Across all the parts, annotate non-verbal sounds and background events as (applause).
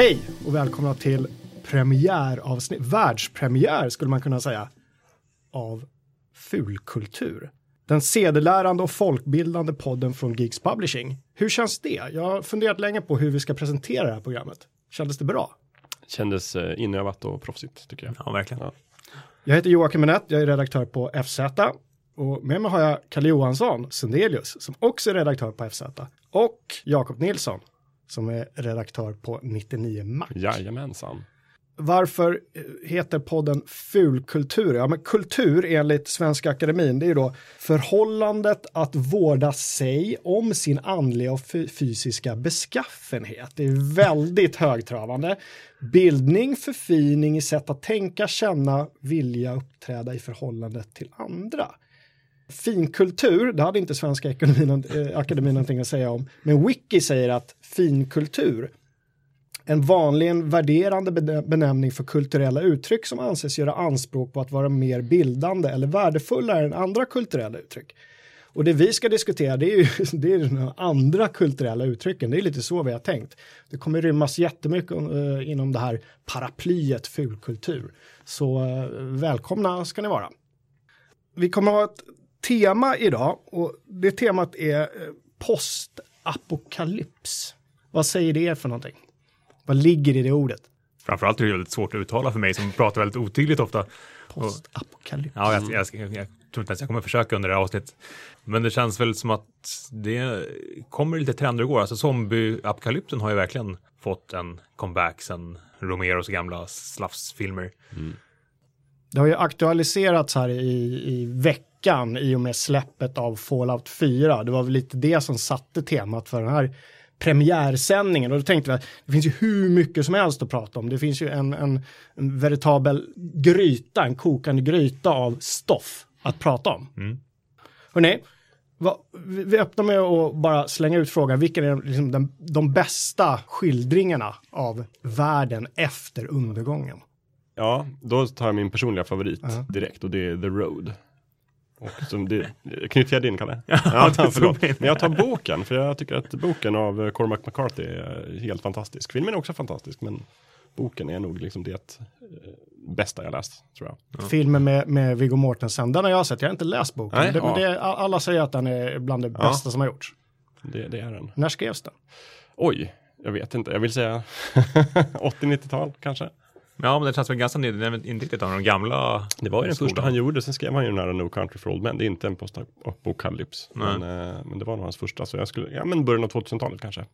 Hej och välkomna till premiäravsnitt, världspremiär skulle man kunna säga, av Fulkultur. Den sedelärande och folkbildande podden från Geeks Publishing. Hur känns det? Jag har funderat länge på hur vi ska presentera det här programmet. Kändes det bra? Kändes eh, inövat och proffsigt tycker jag. Ja, verkligen. Ja. Jag heter Joakim Minett, jag är redaktör på FZ. Och med mig har jag Kalle Johansson Sundelius som också är redaktör på FZ. Och Jakob Nilsson som är redaktör på 99 Mac. Jajamensan. Varför eh, heter podden Fulkultur? Ja, men kultur enligt Svenska Akademin, det är ju då förhållandet att vårda sig om sin andliga och fy- fysiska beskaffenhet. Det är väldigt högtravande. Bildning, förfining i sätt att tänka, känna, vilja, uppträda i förhållande till andra. Finkultur, det hade inte Svenska Akademin, eh, Akademin någonting att säga om, men Wiki säger att finkultur en vanligen värderande benämning för kulturella uttryck som anses göra anspråk på att vara mer bildande eller värdefullare än andra kulturella uttryck. Och det vi ska diskutera det är ju (laughs) det är de andra kulturella uttrycken. Det är lite så vi har tänkt. Det kommer rymmas jättemycket eh, inom det här paraplyet fulkultur. Så eh, välkomna ska ni vara. Vi kommer ha ett tema idag och det temat är eh, postapokalyps. Vad säger det för någonting? Vad ligger i det ordet? Framförallt är det väldigt svårt att uttala för mig som pratar väldigt otydligt ofta. Postapokalyps. Ja, jag, jag, jag, jag tror inte ens jag kommer försöka under det här avsnittet. Men det känns väl som att det kommer lite trender och går. Alltså zombieapokalypsen har ju verkligen fått en comeback sen Romeros gamla slafsfilmer. Det har ju aktualiserats här i, i veckan i och med släppet av Fallout 4. Det var väl lite det som satte temat för den här premiärsändningen och då tänkte vi att det finns ju hur mycket som helst att prata om. Det finns ju en, en, en veritabel gryta, en kokande gryta av stoff att prata om. Mm. Hörrni, vad, vi vi öppnar med att bara slänga ut frågan, vilka är liksom den, de bästa skildringarna av världen efter undergången? Ja, då tar jag min personliga favorit Ja. direkt och det är The Road. Och som det, knyter jag din Kalle? Ja, det förlåt. Men jag tar boken, för jag tycker att boken av Cormac McCarthy är helt fantastisk. Filmen är också fantastisk, men boken är nog liksom det eh, bästa jag läst, tror jag. filmen med, med Viggo Mortensen. Den har jag sett, jag har inte läst boken. Nej, det, men ja. det, alla säger att den är bland det Ja. bästa som har gjorts. Det, det är den. När skrevs den? Oj, jag vet inte. Jag vill säga (laughs) 80-90-tal kanske. Ja, men det känns väl ganska ny- det är inte riktigt av de gamla. Det var ju den skolan. första han gjorde, sen skrev han ju den här No Country for Old Men. Det är inte en postapokalyps, men, eh, men det var nog hans första. Så jag skulle, ja men början av 2000-talet kanske.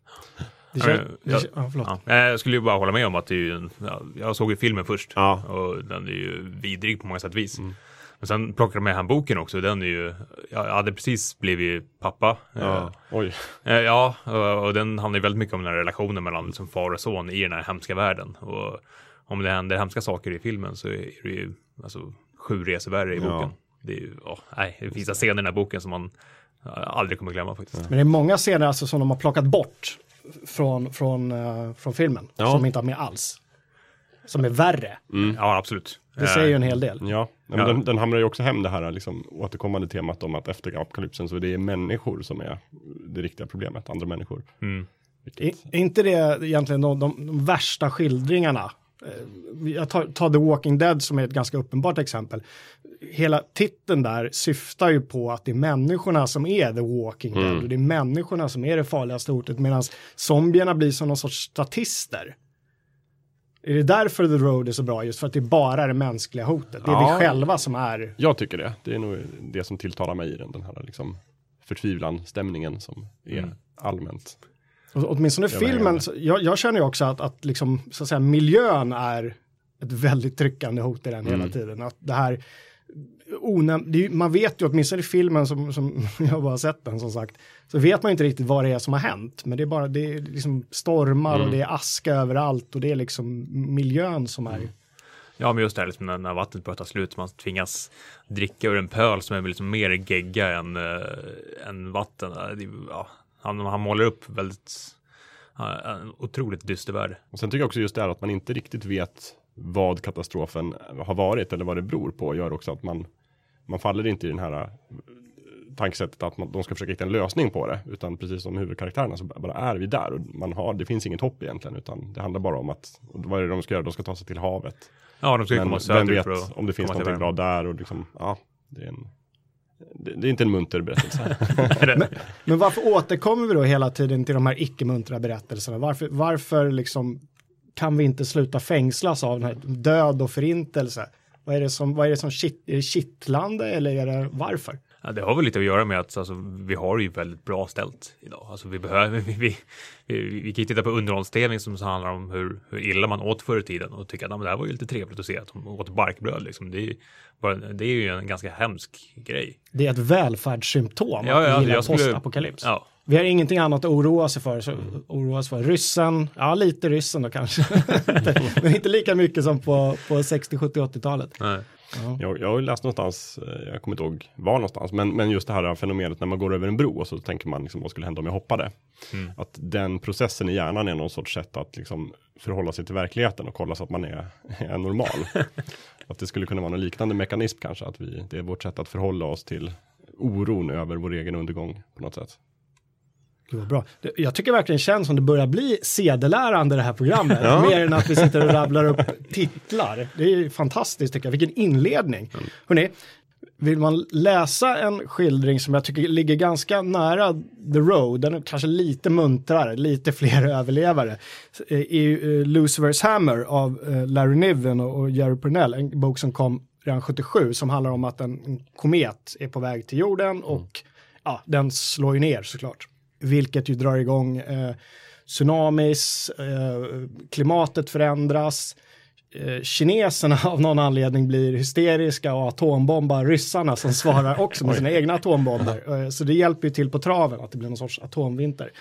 Det känns, det jag- känns, ja. Ja, jag skulle ju bara hålla med om att det är ju en, ja, jag såg ju filmen först Ja. och den är ju vidrig på många sätt och vis. Mm. Men sen plockade jag med han boken också, den är ju, jag hade precis blivit pappa. Ja. Oj. Eh, Ja, och, och den handlar ju väldigt mycket om den här relationen mellan liksom far och son i den här hemska världen. Och om det händer hemska saker i filmen så är det ju alltså, sju resor värre i Ja. boken. Det är ju, åh, nej, det finns scener i den här boken som man eh, aldrig kommer glömma faktiskt. Men det är många scener alltså som de har plockat bort från, från, eh, från filmen. Ja. Som inte har med alls. Som är värre. Ja, absolut. Det säger ju en hel del. Ja, men Ja. Den, den hamnar ju också hem det här liksom, återkommande temat om att efter apokalypsen så det är människor som är det riktiga problemet, andra människor. Mm. Vilket, Är inte det egentligen de, de, de värsta skildringarna? Eh, Jag tar, tar The Walking Dead som är ett ganska uppenbart exempel. Hela titeln där syftar ju på att det är människorna som är The Walking Dead och det är människorna som är det farligaste hotet medan zombierna blir som någon sorts statister. Är det därför The Road är så bra? Just för att det bara är det mänskliga hotet. Det är Ja. vi själva som är jag tycker det. Det är nog det som tilltalar mig i den, den här liksom förtvivlan, stämningen som är Mm. allmänt. Åtminstone Jag filmen, jag, jag känner ju också att, att, liksom, så att säga, miljön är ett väldigt tryckande hot i den hela Mm. tiden. Att det här, onäm- det är, man vet ju åtminstone i filmen som, som (laughs) jag bara sett den som sagt, så vet man ju inte riktigt vad det är som har hänt. Men det är bara, det är liksom stormar Mm. och det är aska överallt och det är liksom miljön som är. Ja, men just det här liksom när, när vattnet börjar ta slut, man tvingas dricka ur en pöl som är liksom mer gegga än, äh, än vatten. Ja, han, han målar upp väldigt, en otroligt dyster värld. Och sen tycker jag också just det här att man inte riktigt vet vad katastrofen har varit eller vad det beror på gör också att man, man faller inte i den här eh, tankesättet att man, de ska försöka hitta en lösning på det. Utan precis som huvudkaraktärerna så bara är vi där och man har, det finns inget hopp egentligen. Utan det handlar bara om att, vad är det de ska göra? De ska ta sig till havet. Ja, de ska Men komma vem söderut vet för att om det finns någonting bra där och liksom, ja, det är en det, det är inte en munter berättelse. (laughs) Men varför återkommer vi då hela tiden till de här icke-muntra berättelserna? Varför, varför liksom kan vi inte sluta fängslas av den här död och förintelse? Vad är det som, vad är det som kitt, är det kittlande eller är det varför? Ja, det har väl lite att göra med att alltså, vi har ju väldigt bra ställt idag. Alltså, vi, behöver, (laughs) vi, vi, vi, vi kan ju titta på underhållstävling som handlar om hur, hur illa man åt förr i tiden och tycka att "Ja, det här var ju lite trevligt att se att de åt barkbröd. Liksom. Det, är, ju bara, det är ju en ganska hemsk grej. Det är ett välfärdssymptom Ja, att ja, gillar jag skulle- postapokalyps. Ja, Vi har ingenting annat att oroa sig för. Så, oroa sig för. Ryssen, ja lite ryssen då kanske. (laughs) Men inte lika mycket som på, på 60, 70, 80-talet. nej. Jag, jag har läst någonstans, eh, jag kommer inte ihåg var någonstans, men, men just det här fenomenet när man går över en bro och så tänker man liksom vad skulle hända om jag hoppade. Mm. Att den processen i hjärnan är någon sorts sätt att liksom förhålla sig till verkligheten och kolla så att man är, (laughs) är normal. (laughs) att det skulle kunna vara någon liknande mekanism kanske, att vi, det är vårt sätt att förhålla oss till oron över vår egen undergång på något sätt. Gud bra. Jag tycker verkligen känns som det börjar bli sedelärande det här programmet. Ja. Mer än att vi sitter och rabblar upp titlar. Det är ju fantastiskt tycker jag. Vilken inledning. Mm. Hörrni, vill man läsa en skildring som jag tycker ligger ganska nära The Road, den är kanske lite muntrare, lite fler (laughs) överlevare, eh, är eh, Lucifer's Hammer av eh, Larry Niven och Jerry Purnell, en bok som kom redan 77 som handlar om att en, komet är på väg till jorden och ja, den slår ju ner såklart. Vilket ju drar igång eh, tsunamis, eh, klimatet förändras, eh, kineserna (laughs) av någon anledning blir hysteriska och atombombar ryssarna som svarar också med (laughs) sina egna atombomber. Eh, så det hjälper ju till på traven att det blir någon sorts atomvinter.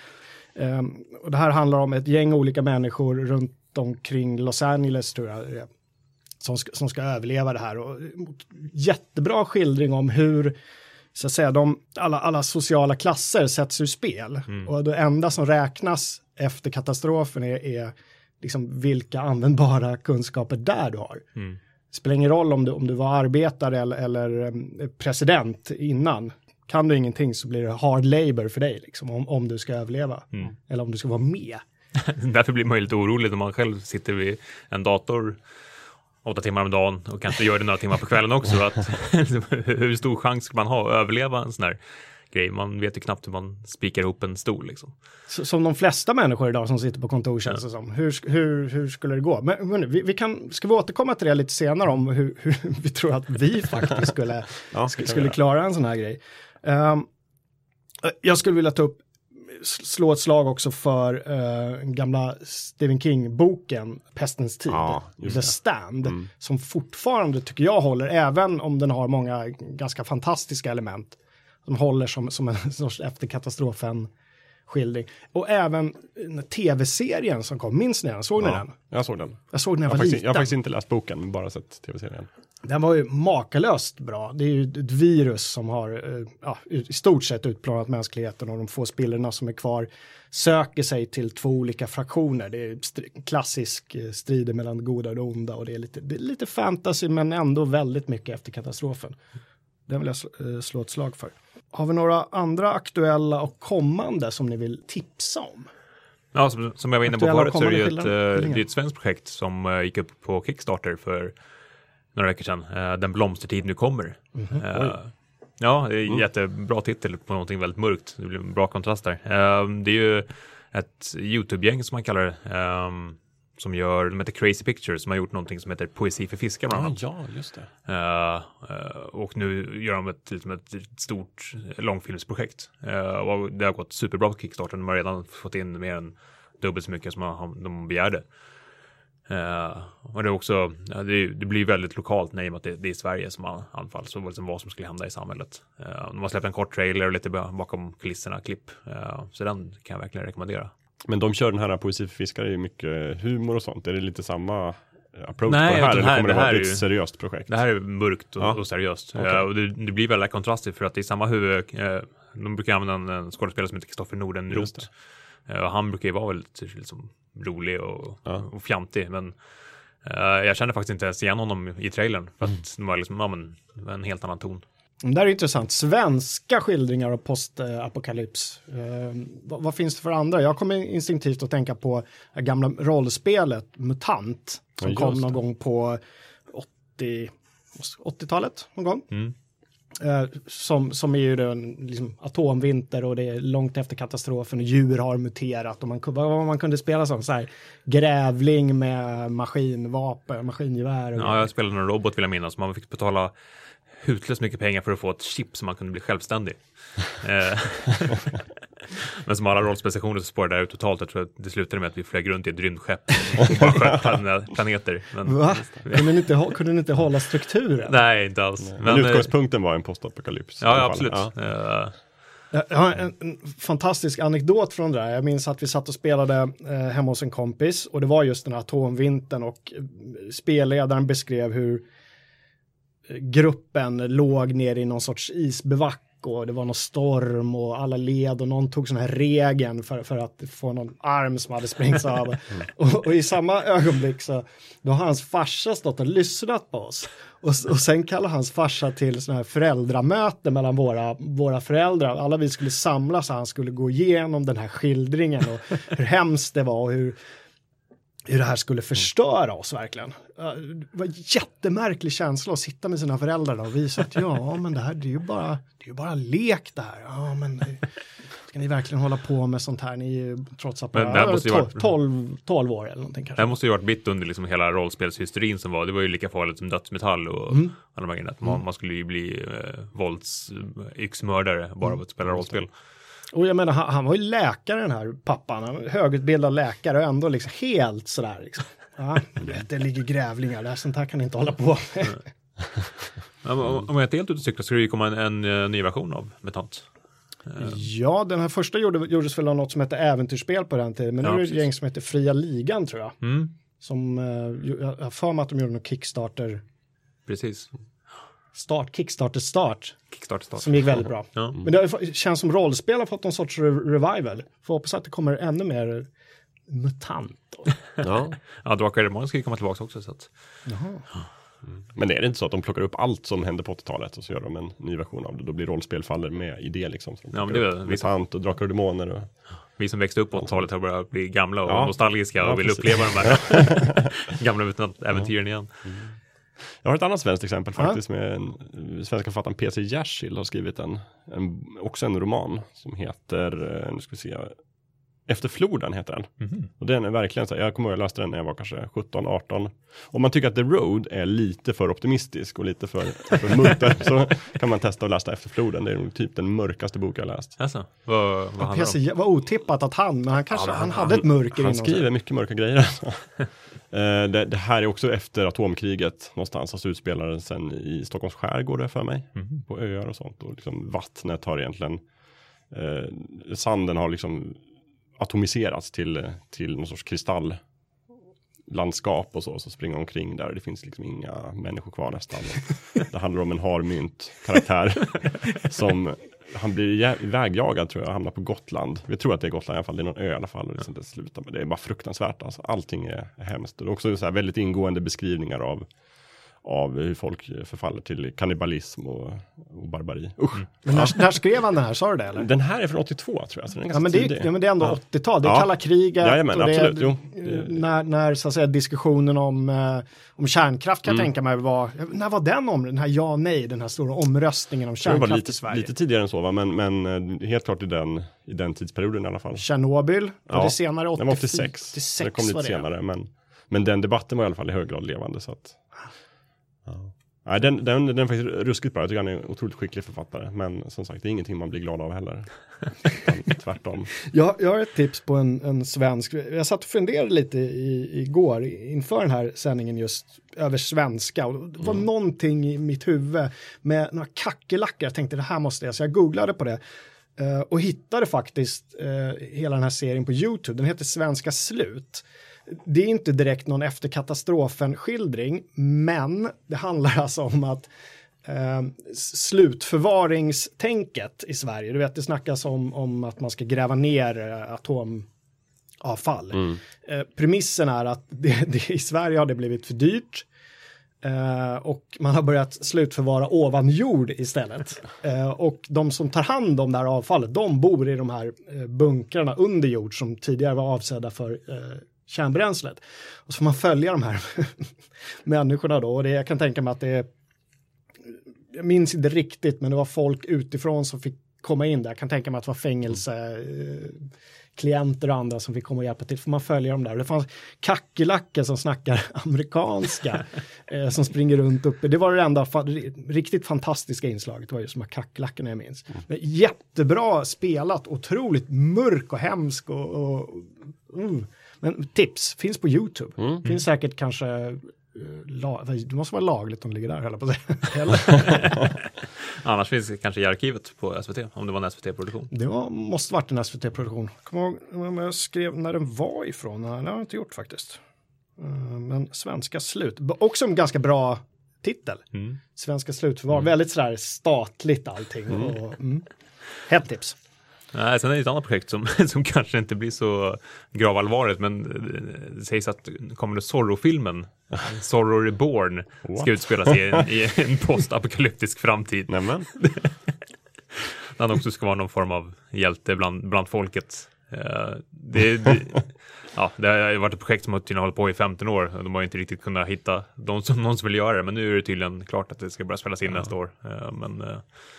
Eh, och det här handlar om ett gäng olika människor runt omkring Los Angeles tror jag som ska, som ska överleva det här. Och, jättebra skildring om hur så att säga, de, alla, alla sociala klasser sätts ur spel. Och det enda som räknas efter katastrofen är, är liksom vilka användbara kunskaper där du har. Mm. Spelar ingen roll om du, om du var arbetare eller, eller em, president innan. Kan du ingenting så blir det hard labor för dig, liksom, om, om du ska överleva. Eller om du ska vara med. (laughs) Därför blir man ju lite orolig när man själv sitter vid en dator åtta timmar om dagen och kanske gör det några timmar på kvällen också. Att, (laughs) hur stor chans ska man ha att överleva en sån här grej? Man vet ju knappt hur man spikar ihop en stol. Liksom. Så- Som de flesta människor idag som sitter på kontor känns det som. Hur, hur, hur skulle det gå? Men, men vi, vi kan, ska vi återkomma till det lite senare om hur, hur (laughs) vi tror att vi faktiskt skulle, Ja, skulle klara en sån här grej. Ehm, jag skulle vilja ta upp, slå ett slag också för uh, gamla Stephen King-boken Pestens tid, Ja, The. Stand, Mm. som fortfarande tycker jag håller, även om den har många ganska fantastiska element, som håller som, som en (laughs) sorts efter katastrofen skildring. Och även den tv-serien som kom, minns ni den? Såg ni Ja, den? jag såg den. Jag såg den när Jag jag var faktiskt, liten. jag har faktiskt inte läst boken, men bara sett tv-serien. Den var ju makalöst bra. Det är ju ett virus som har eh, ja, i stort sett utplånat mänskligheten och de få spillrorna som är kvar söker sig till två olika fraktioner. Det är st- klassisk eh, strider mellan goda och onda och det är lite, det är lite fantasy men ändå väldigt mycket efter katastrofen. Den vill jag sl- eh, slå ett slag för. Har vi några andra aktuella och kommande som ni vill tipsa om? Ja, som, som jag var inne på förut så är det ju ett, ett svenskt projekt som gick upp på Kickstarter för några veckor sedan. Eh, Den blomstertid nu kommer. Mhm. Eh, Ja, det är Mm. jättebra titel på någonting väldigt mörkt. Det blir en bra kontrast där. Eh, Det är ju ett YouTube-gäng som man kallar det. eh, Som gör, de heter Crazy Pictures, som har gjort någonting som heter Poesi för fiskar bland annat. ja, just det. Och nu gör de ett, liksom ett stort långfilmsprojekt. Och det har gått superbra på Kickstarter. De har redan fått in mer än dubbelt så mycket som de- de begärde. Eh, och det är också, det, det blir väldigt lokalt i och med att det, det är Sverige som an- anfalls. Så liksom vad som skulle hända i samhället. Eh, de har släppt en kort trailer och lite ba- bakom kulisserna klipp. Eh, så den kan jag verkligen rekommendera. Men de kör den här poesi för fiskare, är ju mycket humor och sånt. Är det lite samma approach Nej, på det här? Eller kommer det, det vara ett ju- seriöst projekt? Det här är mörkt och, Ja. och seriöst. Eh, och det, det blir väldigt kontrastigt för att det är samma huvud. de brukar använda en, en skådespelare som heter Kristoffer Nordenroth. Eh, han brukar ju vara väldigt liksom, rolig och, Ja. och fjantig. Men eh, jag känner faktiskt inte ens igen honom i trailern. För att det var liksom, ja, men, en helt annan ton. Det där är intressant. Svenska skildringar av postapokalyps. Eh, vad, vad, finns det för andra? Jag kommer instinktivt att tänka på det gamla rollspelet MUTANT. Som ja, kom någon det. gång på 80, 80-talet. Någon gång. Mm. Eh, som, som är ju en liksom, atomvinter och det är långt efter katastrofen och djur har muterat och man, vad man kunde spela som så här grävling med maskinvapen, maskingevär. Ja, jag spelade en robot vill jag minnas, man fick betala hutlöst mycket pengar för att få ett chip så man kunde bli självständig. (laughs) Eh, men som alla rollspecialisationer så spårade det ut totalt. Jag tror att det slutade med att vi flög runt i ett rymdskepp (laughs) och bara sköt planeter. Men, Va? Kunde ni, inte, kunde ni inte hålla strukturen? Nej, inte alls. Men, men eh, utgångspunkten var en postapokalyps. Ja, ja absolut. Ja. Jag har en, en, fantastisk anekdot från det där. Jag minns att vi satt och spelade eh, hemma hos en kompis och det var just den här atomvintern och spelledaren beskrev hur gruppen låg ner i någon sorts isbevack och det var någon storm och alla led och någon tog sån här regen för, för att få någon arm som hade sprängts av. Mm. Och, och, i samma ögonblick så då har hans farsa stått och lyssnat på oss. Och, och sen kallar hans farsa till sån här föräldramöte mellan våra, våra föräldrar. Alla vi skulle samlas och han skulle gå igenom den här skildringen och hur hemskt det var och hur hur det här skulle förstöra oss verkligen. Det var en jättemärklig känsla att sitta med sina föräldrar och visa att ja, (laughs) men det här det är ju bara, det är ju bara lek det här. Ja, men det, ska ni verkligen hålla på med sånt här? Ni är ju trots att bara 12, 12, 12 år eller någonting kanske. Det måste ju varit mitt under liksom hela rollspelshysterin som var. Det var ju lika farligt som dödsmetall och mm. alla de här grejerna. Man, mm. man skulle ju bli eh, våldsyxmördare bara av att spela rollspel. Och jag menar, han, han, var ju läkare den här pappan, han högutbildad läkare och ändå liksom helt sådär. Liksom. Ja, det ligger grävlingar där, sånt här kan inte hålla på med. Om jag är helt ute och cyklar så ska det ju komma en, en, en, eh, ny version av Metant. Ja, den här första gjorde, gjordes väl av något som hette Äventyrsspel på den tiden, men ja, nu är det ett gäng som heter Fria Ligan tror jag. Mm. Som, eh, jag har för mig att de gjorde någon Kickstarter. Precis start, Kickstarter start. Kickstarter start. Som gick väldigt bra. Ja. Men det känns som rollspel har fått någon sorts revival. Får hoppas att det kommer ännu mer mutant. ja, ja Drakar Demon ska ju komma tillbaka också. Så att... Jaha. Mm. Men är det inte så att de plockar upp allt som hände på 80-talet och så gör de en ny version av det? Då blir rollspel faller med i det liksom. Ja, men det är Mutant och Drakar och Demoner. Och... Vi som växte upp på 80-talet har börjat bli gamla och ja. nostalgiska och ja, vill precis. uppleva de här (laughs) gamla äventyren igen. Mm. Jag har ett annat svenskt exempel faktiskt med en, svenska författaren P.C. Jersild har skrivit en, en, också en roman som heter, eh, nu ska vi se, efter floden heter den. Mm. Och den är verkligen så här, jag kommer ihåg jag läste den när jag var kanske 17, 18. Om man tycker att The Road är lite för optimistisk och lite för, för (laughs) munter så kan man testa att läsa Efter floden. Det är typ den mörkaste bok jag läst. Alltså, vad, vad handlar om? Vad otippat att han, men han kanske, ja, han, han, hade ett mörker Han skriver sig. mycket mörka grejer. Alltså. (laughs) det, det, här är också efter atomkriget någonstans, alltså utspelade sen i Stockholms skärgård för mig. Mm. På öar och sånt och liksom vattnet har egentligen eh, sanden har liksom atomiserats till, till någon sorts kristalllandskap och så, så springer omkring där. Det finns liksom inga människor kvar nästan. (laughs) Det handlar om en harmynt karaktär som han blir ivägjagad tror jag, hamnar på Gotland. Vi tror att det är Gotland i alla fall, det är någon ö i alla fall. Och det, slutar med. det är bara fruktansvärt, alltså. allting är hemskt. Och det är också så här väldigt ingående beskrivningar av av hur folk förfaller till kannibalism och, och barbari. Usch. Mm. Men när, när, skrev han den här, sa du det eller? Den här är från 82 tror jag. Så den är ja, men det, ja, men det är ändå ja. 80-tal, det är ja. kalla kriget. Jajamän, och det absolut. Jo. När, när så att säga, diskussionen om, eh, om kärnkraft kan mm. jag tänka mig var, när var den om, den här ja nej, den här stora omröstningen om kärnkraft lite, i Sverige? Lite tidigare än så, va? Men, men eh, helt klart i den, i den tidsperioden i alla fall. Tjernobyl, ja. det senare 84, den var 86. 86 det kom lite senare, men, men den debatten var i alla fall i hög grad levande. Så att, ja. Nej, den, den, den är faktiskt ruskigt bra. Jag tycker han är en otroligt skicklig författare. Men som sagt, det är ingenting man blir glad av heller. (laughs) tvärtom. Jag, jag har ett tips på en, en svensk. Jag satt och funderade lite i, igår inför den här sändningen just över svenska. Och det var mm. någonting i mitt huvud med några kackerlackor. Jag tänkte det här måste jag, så jag googlade på det. Uh, och hittade faktiskt uh, hela den här serien på YouTube. Den heter Svenska slut det är inte direkt någon efter katastrofen-skildring, men det handlar (laughs) alltså om att eh, slutförvaringstänket i Sverige, du vet det snackas om, om att man ska gräva ner eh, atomavfall. Mm. Eh, premissen är att (laughs) det, det, i Sverige har det blivit för dyrt. Eh, och man har börjat slutförvara ovan jord istället. (laughs) Eh, och de som tar hand om det här avfallet, de bor i de här eh, bunkrarna under jord som tidigare var avsedda för eh, kärnbränslet. Och så får man följa de här (laughs) människorna då och det, jag kan tänka mig att det är jag minns inte riktigt, men det var folk utifrån som fick komma in där. Jag kan tänka mig att det var fängelse, eh, klienter och andra som fick komma och hjälpa till. Får man följa dem där. Det fanns kackerlackor som snackar (laughs) amerikanska eh, som springer runt uppe. Det var det enda fa riktigt fantastiska inslaget. Det var just de här kackerlackorna jag minns. Men jättebra spelat, otroligt mörk och hemsk och, och uh. Men tips, finns på YouTube. Mm. Finns säkert kanske eh, det måste vara lagligt om det ligger där, höll på att. (laughs) (laughs) Annars finns det kanske i arkivet på SVT, om det var en SVT-produktion. Det var, måste varit en SVT-produktion. Kommer ihåg om jag skrev när den var ifrån? Nej, det har jag inte gjort faktiskt. Uh, Men Svenska slut, också en ganska bra titel. Mm. Svenska slutförvar, väldigt sådär statligt allting. Och, mm. Hett tips. Nej, sen är det ett annat projekt som, (laughs) som kanske inte blir så gravallvarligt, men det sägs att kommande Zorro-filmen, (laughs) Zorro Reborn, What? ska utspela sig i en, i en (laughs) postapokalyptisk framtid. Nämen, Han också ska vara någon form av hjälte bland, bland folket. Eh, det, det, ja, det har varit ett projekt som har tydligen hållit på i 15 år. och De har ju inte riktigt kunnat hitta de som, någon som vill göra det, men nu är det tydligen klart att det ska börja spelas in nästa år. Eh, Men eh,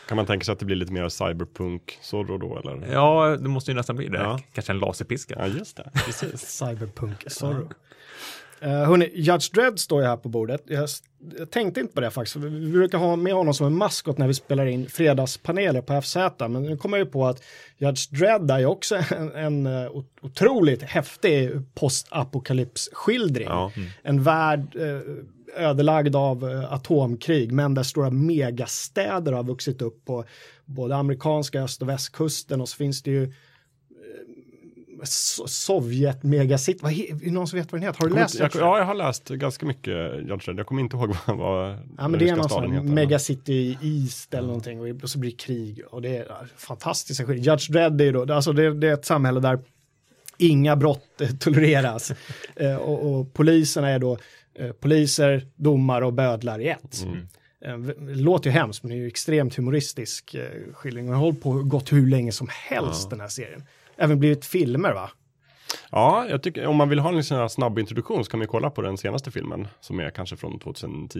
kan man tänka sig att det blir lite mer cyberpunk Zorro då eller? ja, det måste ju nästan bli det. Ja. Kanske en laserpiska. Ja, just det, precis. (laughs) Cyberpunk Zorro. Uh, hörni, Judge Dredd står ju här på bordet. Jag, jag tänkte inte på det faktiskt. Vi brukar ha med honom som en maskot när vi spelar in fredagspaneler på FZ. Men nu kommer jag ju på att Judge Dredd är ju också (laughs) en, en eh, otroligt häftig postapokalypsskildring. Ja. En värld eh, ödelagd av eh, atomkrig, men där stora megastäder har vuxit upp på både amerikanska öst och västkusten och så finns det ju eh, Sovjet megacity, vad någon som vet vad den heter? Har du läst inte- jag, ja, jag har läst ganska mycket Judge. Jag kommer inte ihåg (laughs) vad, vad Ja, men det är någon staden heter. megacity East eller någonting och, och så blir det krig och det är ja, fantastiska skit. Judge Dredd är ju då, alltså det, det är ett samhälle där inga brott eh, tolereras (laughs) eh, och, och poliserna är då eh, poliser, domare och bödlar i ett. Det låter ju hemskt men det är ju extremt humoristisk skildring. Den har hållit på gått hur länge som helst den här serien. Även blivit filmer va? Ja, jag tycker om man vill ha en sån här snabb introduktion så kan man kolla på den senaste filmen som är kanske från 2010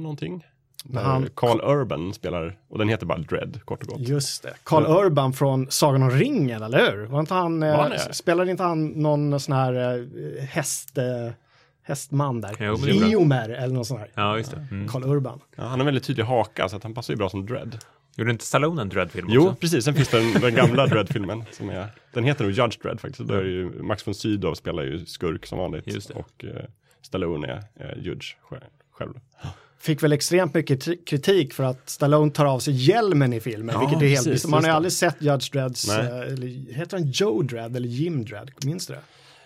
någonting. Där han- Carl Urban spelar, och den heter bara Dread kort och gott. Just det. Carl Urban från Sagan om ringen, eller hur? Var inte han, Var eh, spelade inte han någon sån här eh, häst, eh, hästman där? Jo, men det gjorde han. Iomer eller någon sån här. Ja, just det. Mm. Carl Urban. Ja, han har väldigt tydlig haka så att han passar ju bra som Dread. Gjorde inte Stallone en Dread-film Jo, också? precis. Sen finns den, den (laughs) gamla Dread-filmen som är, den heter nog Judge Dread faktiskt. Då är ju, Max von Sydow spelar ju skurk som vanligt. Just det. Och eh, Stallone är eh, Judge själv. Fick väl extremt mycket kritik för att Stallone tar av sig hjälmen i filmen, Ja, vilket är helt precis, Man har ju aldrig sett Judge Dredds, Nej. eh, eller heter han Joe Dredd eller Jim Dredd? Minns du det?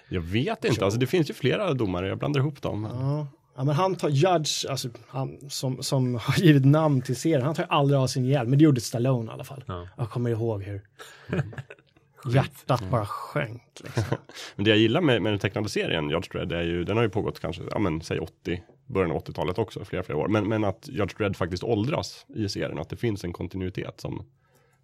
Jag vet inte, alltså det finns ju flera domare, jag blandar ihop dem. Ja. Ja, men han tar Judge, alltså han som, som (laughs) har givit namn till serien, han tar aldrig av sin hjälm, men det gjorde Stallone i alla fall. Ja. Jag kommer ihåg hur hjärtat bara sjönk. Liksom. (laughs) Men det jag gillar med, med den tecknade serien, Judge Dredd, är ju, den har ju pågått kanske, ja men säg 80, början av 80-talet också, flera, flera år. Men, men att Judge Dredd faktiskt åldras i serien, att det finns en kontinuitet som,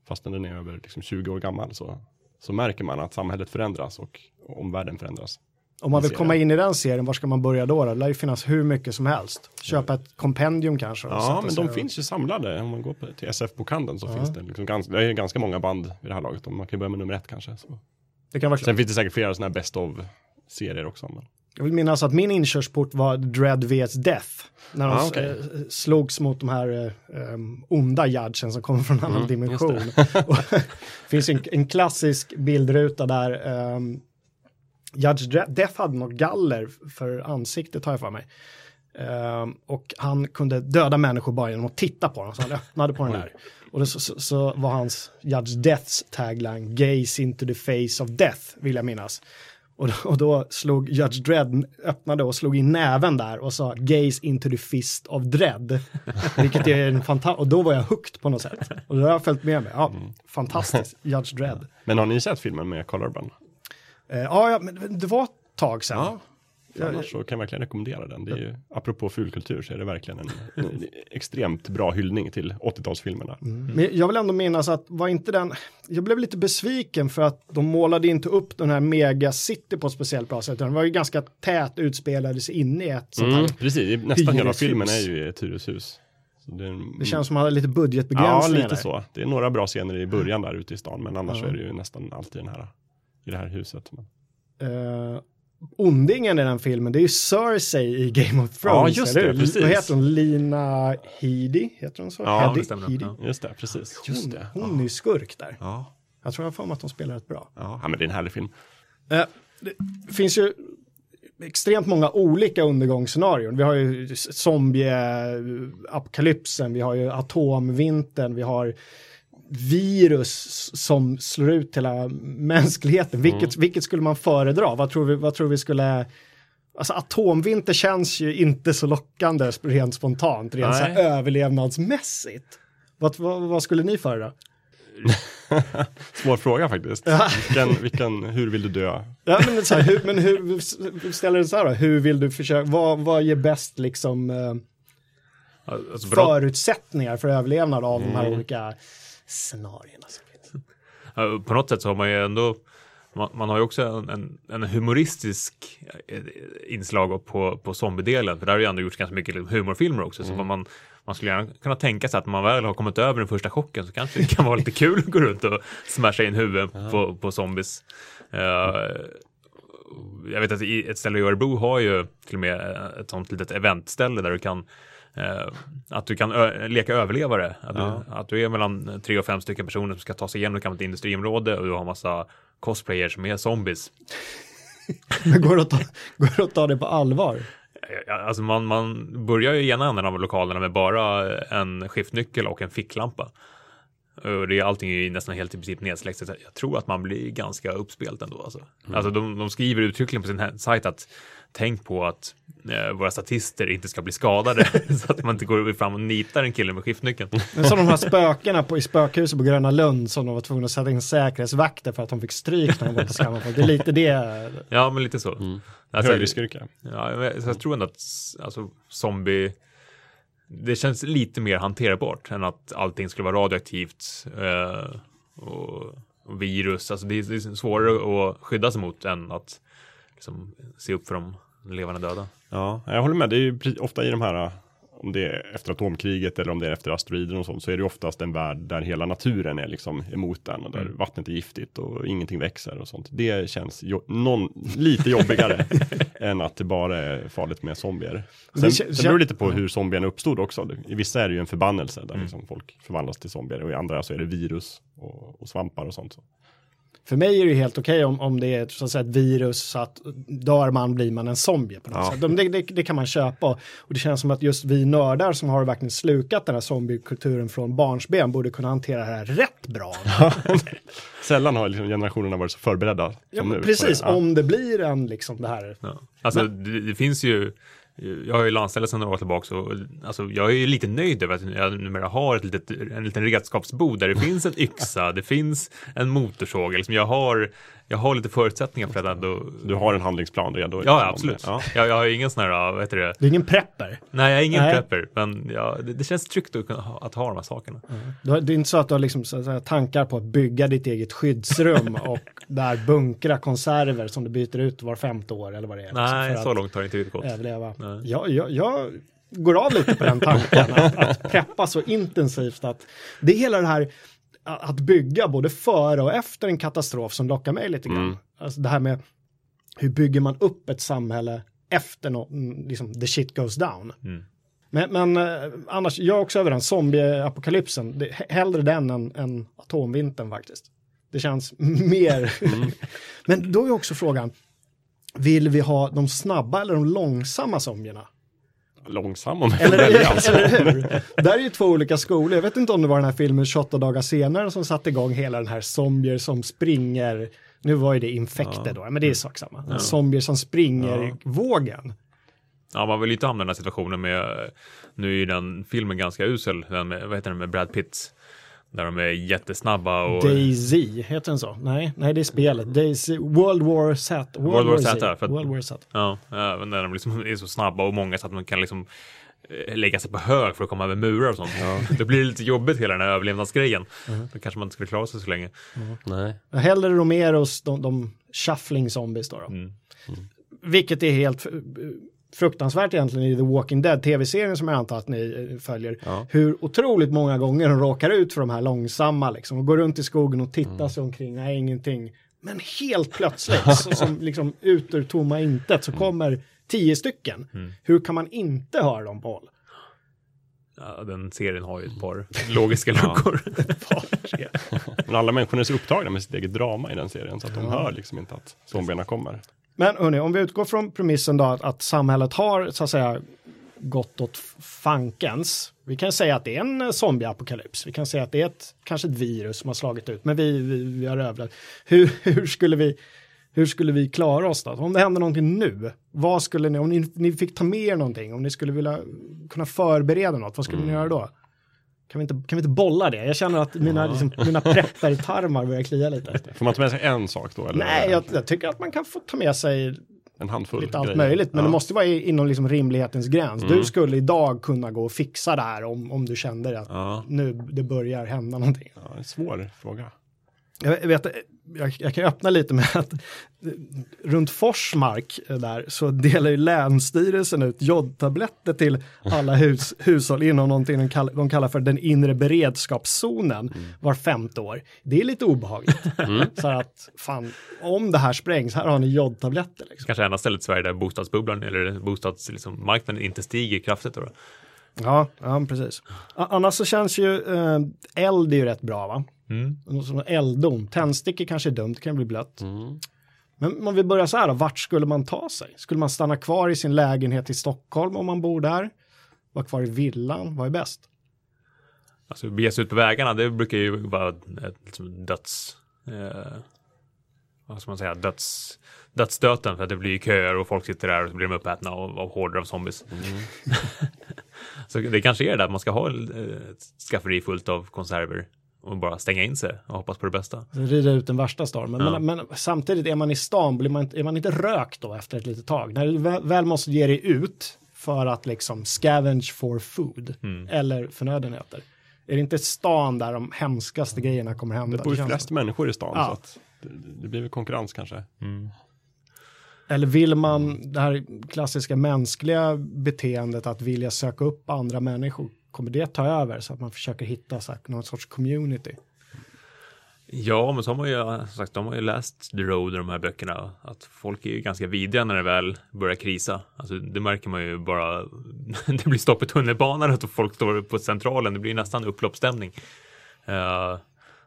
fastän den är över liksom 20 år gammal, så, så märker man att samhället förändras och omvärlden förändras. Om man vill komma in i den serien, var ska man börja då? Det lär ju finnas hur mycket som helst. Köpa ett kompendium kanske. Ja, men de finns ju samlade. Om man går på, till SF-bokhandeln så Ja. finns det liksom ganska, det är ganska många band vid det här laget. Man kan börja med nummer ett kanske. Så. Det kan vara klart. Sen finns det säkert flera sådana här best of-serier också. Men... Jag vill minnas att min inkörsport var Dread vs Death. När de Ah, okej. eh, slogs mot de här um, onda judgen som kommer från en annan Mm, dimension. (laughs) Det (laughs) finns en, en klassisk bildruta där um, Judge Death hade något galler för ansiktet har jag för mig. Ehm, och han kunde döda människor bara genom att titta på dem. Så han öppnade på den här. Och det, så, så, så var hans Judge Deaths tagline Gaze into the face of death, vill jag minnas. Och då, och då slog Judge Dredd, öppnade och slog in näven där och sa Gaze into the fist of dread. (laughs) Vilket är en fantastisk, och då var jag hooked på något sätt. Och det har jag följt med mig. Ja, fantastiskt, Judge Dredd. men har ni sett filmen med? Eh, ja, ja, men det var ett tag sedan. Ja. För annars så kan jag verkligen rekommendera den. Det är ju, apropå fulkultur så är det verkligen en, en extremt bra hyllning till 80-talsfilmerna. Mm. Men jag vill ändå minnas att var inte den, jag blev lite besviken för att de målade inte upp den här megacity på ett speciellt bra sätt. Den var ju ganska tät, utspelades inne i ett sånt här. Mm, precis, nästan hela filmen är ju i ett hyreshus. Det, Det känns som att man hade lite Ja, budgetbegränsningar. lite där. så. Det är några bra scener i början där ute i stan, men annars Ja. är det ju nästan alltid den här, i det här huset. Uh, ondingen i den filmen, det är ju Cersei i Game of Thrones. Ja, just det, precis. Vad heter hon? Lina Headey? Heter hon så? Ja, Headey? det stämmer. Headey? Ja. just det, precis. Hon, hon är ju skurk där. Ja, Jag tror jag för mig att de spelar rätt bra. ja. ja, men det är en härlig film. Eh, det finns ju extremt många olika undergångsscenarion. Vi har ju zombie-apokalypsen, vi har ju atomvintern, vi har virus som slår ut hela mänskligheten. Vilket, vilket skulle man föredra? Vad tror vi, vad tror vi skulle... Alltså atomvinter känns ju inte så lockande rent spontant, rent så överlevnadsmässigt. Vad, vad, vad skulle ni föredra? (laughs) Svår fråga faktiskt. Vilken, vilken, hur vill du dö? Ja, men, så här, hur, men hur, ställer det så här då? Hur vill du försöka, vad, vad ger bäst liksom eh, Alltså, förutsättningar för överlevnad av de här olika scenarierna som finns? (laughs) På något sätt så har man ju ändå man, man har ju också en, en, en humoristisk eh, inslag på, på zombiedelen, för där har ju ändå gjorts ganska mycket liksom humorfilmer också, så man, man skulle gärna kunna tänka sig att man väl har kommit över den första chocken så kanske det kan vara lite kul att gå runt och smasha in huvudet på, på zombies. Eh, jag vet att ett ställe i Örebro har ju till och med ett sånt litet eventställe där du kan att du kan leka överlevare. Att, Ja. du, att du är mellan tre och fem stycken personer som ska ta sig igenom ett industriområde och du har massa cosplayers som är zombies. (laughs) Men går det att ta, går det, att ta det på allvar? Alltså man, man börjar ju i ena änden av lokalerna med bara en skiftnyckel och en ficklampa. Och det är allting är nästan helt i princip nedsläckt. Jag tror att man blir ganska uppspelt ändå. Alltså, alltså de, de skriver uttryckligen på sin sajt att tänk på att eh, våra statister inte ska bli skadade (laughs) så att man inte går fram och nitar en kille med skiftnyckeln. Men som de här spökena på, i spökhuset på Gröna Lund som de var tvungna att sätta in säkerhetsvakter för att de fick stryk när de var på skammen. Det är lite det. Ja, men lite så. Mm. Alltså, Högriskyrka. Ja, så jag tror ändå att alltså, zombie, det känns lite mer hanterbart än att allting skulle vara radioaktivt eh, och, och virus. Alltså det är, det är svårare att skydda sig mot än att liksom, se upp för de levande döda. Ja, jag håller med. Det är ju ofta i de här, om det är efter atomkriget eller om det är efter asteroider och sånt, så är det oftast en värld där hela naturen är liksom emot den och där Mm. vattnet är giftigt och ingenting växer och sånt. Det känns jo- någon, lite jobbigare (laughs) än att det bara är farligt med zombier. Det Sen, sen beror det lite på hur zombierna uppstod också. I vissa är det ju en förbannelse där Mm. liksom folk förvandlas till zombier och i andra så är det virus och, och svampar och sånt. För mig är det helt okej om, om det är så att säga, ett virus så att dör man blir man en zombie på något Ja. sätt. De- Det, det, det kan man köpa och det känns som att just vi nördar som har verkligen slukat den här zombiekulturen från barnsben borde kunna hantera det här rätt bra. (laughs) Sällan har liksom generationerna varit så förberedda som Ja, nu. men precis, det. Ja. om det blir en liksom det här. Ja. Alltså det, det finns ju jag har ju landställe sedan några år tillbaka och alltså, jag är ju lite nöjd över att jag numera har ett litet, en liten redskapsbod där det finns en yxa, det finns en motorsåg, liksom jag, har, jag har lite förutsättningar för att ändå... Du har en handlingsplan redo. Ja, absolut. Ja. Jag, jag har ingen sån här, vad heter det? Det är ingen prepper. Nej, jag är ingen Nej. prepper, men ja, det, det känns tryggt att, ha, att ha de här sakerna. Du har- Det är inte så att du har liksom, säga, tankar på att bygga ditt eget skyddsrum (laughs) och där bunkra konserver som du byter ut var femte år eller vad det är. liksom, Nej, så att långt har det inte gått. Överleva. Nej. Jag, jag, jag går av lite på den tanken, (laughs) att, att preppa så intensivt att det är hela det här att bygga både före och efter en katastrof som lockar mig lite grann. Mm. Alltså det här med hur bygger man upp ett samhälle efter något, mm, liksom the shit goes down. Mm. Men, men eh, annars, jag är också överens, zombieapokalypsen, det, he- hellre den än, än atomvintern faktiskt. Det känns (laughs) mer. men då är också frågan, vill vi ha de snabba eller de långsamma zombierna? Långsam om Eller, välja, alltså. Där är ju två olika skolor. Jag vet inte om det var den här filmen 28 dagar senare som satte igång hela den här zombier som springer. Nu var ju det infekter då, men det är sak samma. Zombier som springer Ja. vågen. Ja, man vill inte hamna i den här situationen med, nu är ju den filmen ganska usel, den med, vad heter den med Brad Pitt? Där de är jättesnabba och... DayZ, heter den så? Nej, nej det är spelet. DayZ, World War Z. World, World War Z, för att- World War Z. Ja, även när de liksom (laughs) är så snabba och många så att man kan liksom eh, lägga sig på hög för att komma över murar och sånt. (laughs) Blir det lite jobbigt hela den här överlevnadsgrejen. Då kanske man inte skulle klara sig så länge. Nej. Hellre Romeros, de, de shuffling zombies då. då. Mm. Vilket är helt eh, fruktansvärt egentligen i The Walking Dead, tv-serien som jag antar att ni eh, följer. Ja. Hur otroligt många gånger de råkar ut för de här långsamma liksom och går runt i skogen och tittar Mm. sig omkring, nej ingenting. Men helt plötsligt, (laughs) så, som liksom ut ur tomma intet, så Mm. kommer tio stycken. Hur kan man inte höra dem på håll? Ja, den serien har ju ett par logiska luckor. (laughs) Men alla människor är så upptagna med sitt eget drama i den serien så att de hör liksom inte att zombierna kommer. Men hörni, om vi utgår från premissen då att, att samhället har så att säga gått åt fankens. Vi kan säga att det är en eh, zombieapokalyps. Vi kan säga att det är ett, kanske ett virus som har slagit ut, men vi, vi, vi har överlevt. Hur, (laughs) hur, skulle vi, hur skulle vi klara oss då? Om det händer någonting nu, vad skulle ni, om ni, ni fick ta med er någonting, om ni skulle vilja kunna förbereda något, vad skulle ni göra då? Kan vi, inte, kan vi inte bolla det? Jag känner att mina, liksom, mina prepper-tarmar börjar klia lite. Får man ta med sig en sak då? Eller Nej, jag, jag tycker att man kan få ta med sig en handfull lite allt grejer? möjligt, men ja. det måste vara inom liksom rimlighetens gräns. Mm. Du skulle idag kunna gå och fixa det här om, om du kände att Ja, nu det börjar hända någonting. ja, en svår fråga. Jag vet, jag, jag kan öppna lite med att runt Forsmark eh, där så delar ju Länsstyrelsen ut jodtabletter till alla hus, hushåll inom någonting de, kall, de kallar för den inre beredskapszonen var femte år. Det är lite obehagligt. Så att fan, om det här sprängs, här har ni jodtabletter. Liksom. Kanske enda stället i Sverige där bostadsbubblan eller bostadsmarknaden liksom, inte stiger kraftigt. Då. då. Ja, ja precis. Annars så känns ju eh, eld är ju rätt bra va? Mm. Något som Elddon, tändstickor kanske är dumt, det kan bli blött. Mm. Men om vi börjar så här då, vart skulle man ta sig? Skulle man stanna kvar i sin lägenhet i Stockholm om man bor där? Vara kvar i villan, vad är bäst? Alltså bege sig ut på vägarna, det brukar ju vara ett liksom, döds... Eh, vad ska man säga? Döds, dödsstöten för att det blir köer och folk sitter där och så blir de uppätna av, av horder av zombies. (laughs) så det kanske är det att man ska ha eh, ett skafferi fullt av konserver och bara stänga in sig och hoppas på det bästa. Rida ut den värsta stormen. Ja. Men, men samtidigt är man i stan, blir man, är man inte rökt då efter ett litet tag? När du väl, måste ge dig ut för att liksom scavenge for food Mm. eller förnödenheter. Är det inte stan där de hemskaste grejerna kommer hända? Det bor ju flest människor i stan Ja. så att det, blir väl konkurrens kanske. Eller vill man det här klassiska mänskliga beteendet att vilja söka upp andra människor? Kommer det ta över så att man försöker hitta så här, någon sorts community? Ja, men så har man ju som sagt, de har ju läst The Road och de här böckerna. Att folk är ju ganska vidriga när det väl börjar krisa. Alltså, det märker man ju bara. (laughs) det blir stopp i tunnelbanan och folk står på centralen. Det blir nästan upploppsstämning. Eh,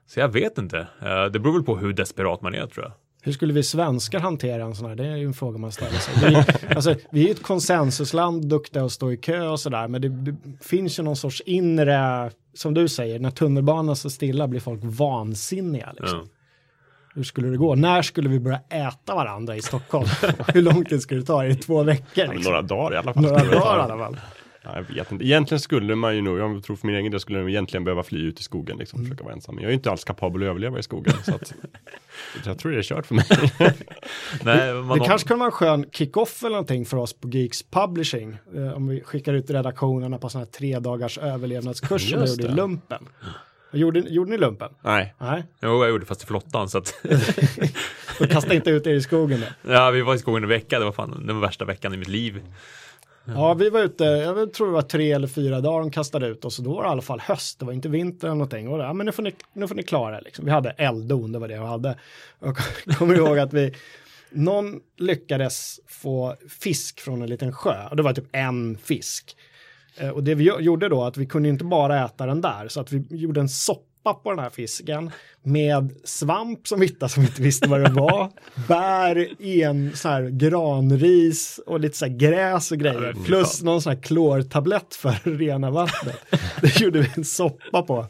så jag vet inte. Eh, det beror väl på hur desperat man är tror jag. Hur skulle vi svenskar hantera en sån här? Det är ju en fråga man ställer sig. Vi, (laughs) alltså, vi är ju ett konsensusland, duktiga att stå i kö och sådär, men det, det finns ju någon sorts inre, som du säger, när tunnelbanan står stilla blir folk vansinniga. Liksom. Ja. Hur skulle det gå? När skulle vi börja äta varandra i Stockholm? (laughs) Hur lång tid skulle det ta? Är det två veckor? Ja, Liksom? några dagar i alla fall. Några dagar i alla (laughs) fall. Ja, jag vet inte. Egentligen skulle man ju nog, jag tror för min egen del skulle jag egentligen behöva fly ut i skogen liksom, Mm. försöka vara ensam. Men jag är inte alls kapabel att överleva i skogen. så att, (laughs) jag tror det är kört för mig. (laughs) Nej, man Det har- kanske kunde vara en skön kick-off eller någonting för oss på Geeks Publishing. Eh, om vi skickar ut redaktionerna på sådana här tre dagars överlevnadskurs som vi gjorde i lumpen. Gjorde, gjorde ni lumpen? Nej, Nej, Jo, jag gjorde fast i flottan så att (laughs) då kasta inte ut er i skogen då. ja, vi var i skogen en vecka. Det var fan den värsta veckan i mitt liv. Ja, vi var ute, jag tror det var tre eller fyra dagar de kastade ut oss och då var det i alla fall höst, det var inte vinter eller någonting. Och ja, men nu får ni, nu får ni klara er liksom. Vi hade elddon, det var det jag hade. Och jag (laughs) kommer ihåg att vi, någon lyckades få fisk från en liten sjö och det var typ en fisk. Eh, och det vi gjorde då att vi kunde inte bara äta den där så att vi gjorde en soppa på den här fisken med svamp som vi hittade som vi inte visste vad det var, (laughs) bär, en så här granris och lite så här gräs och grejer, plus någon sån här klortablett för att rena vattnet. (laughs) Det gjorde vi en soppa på.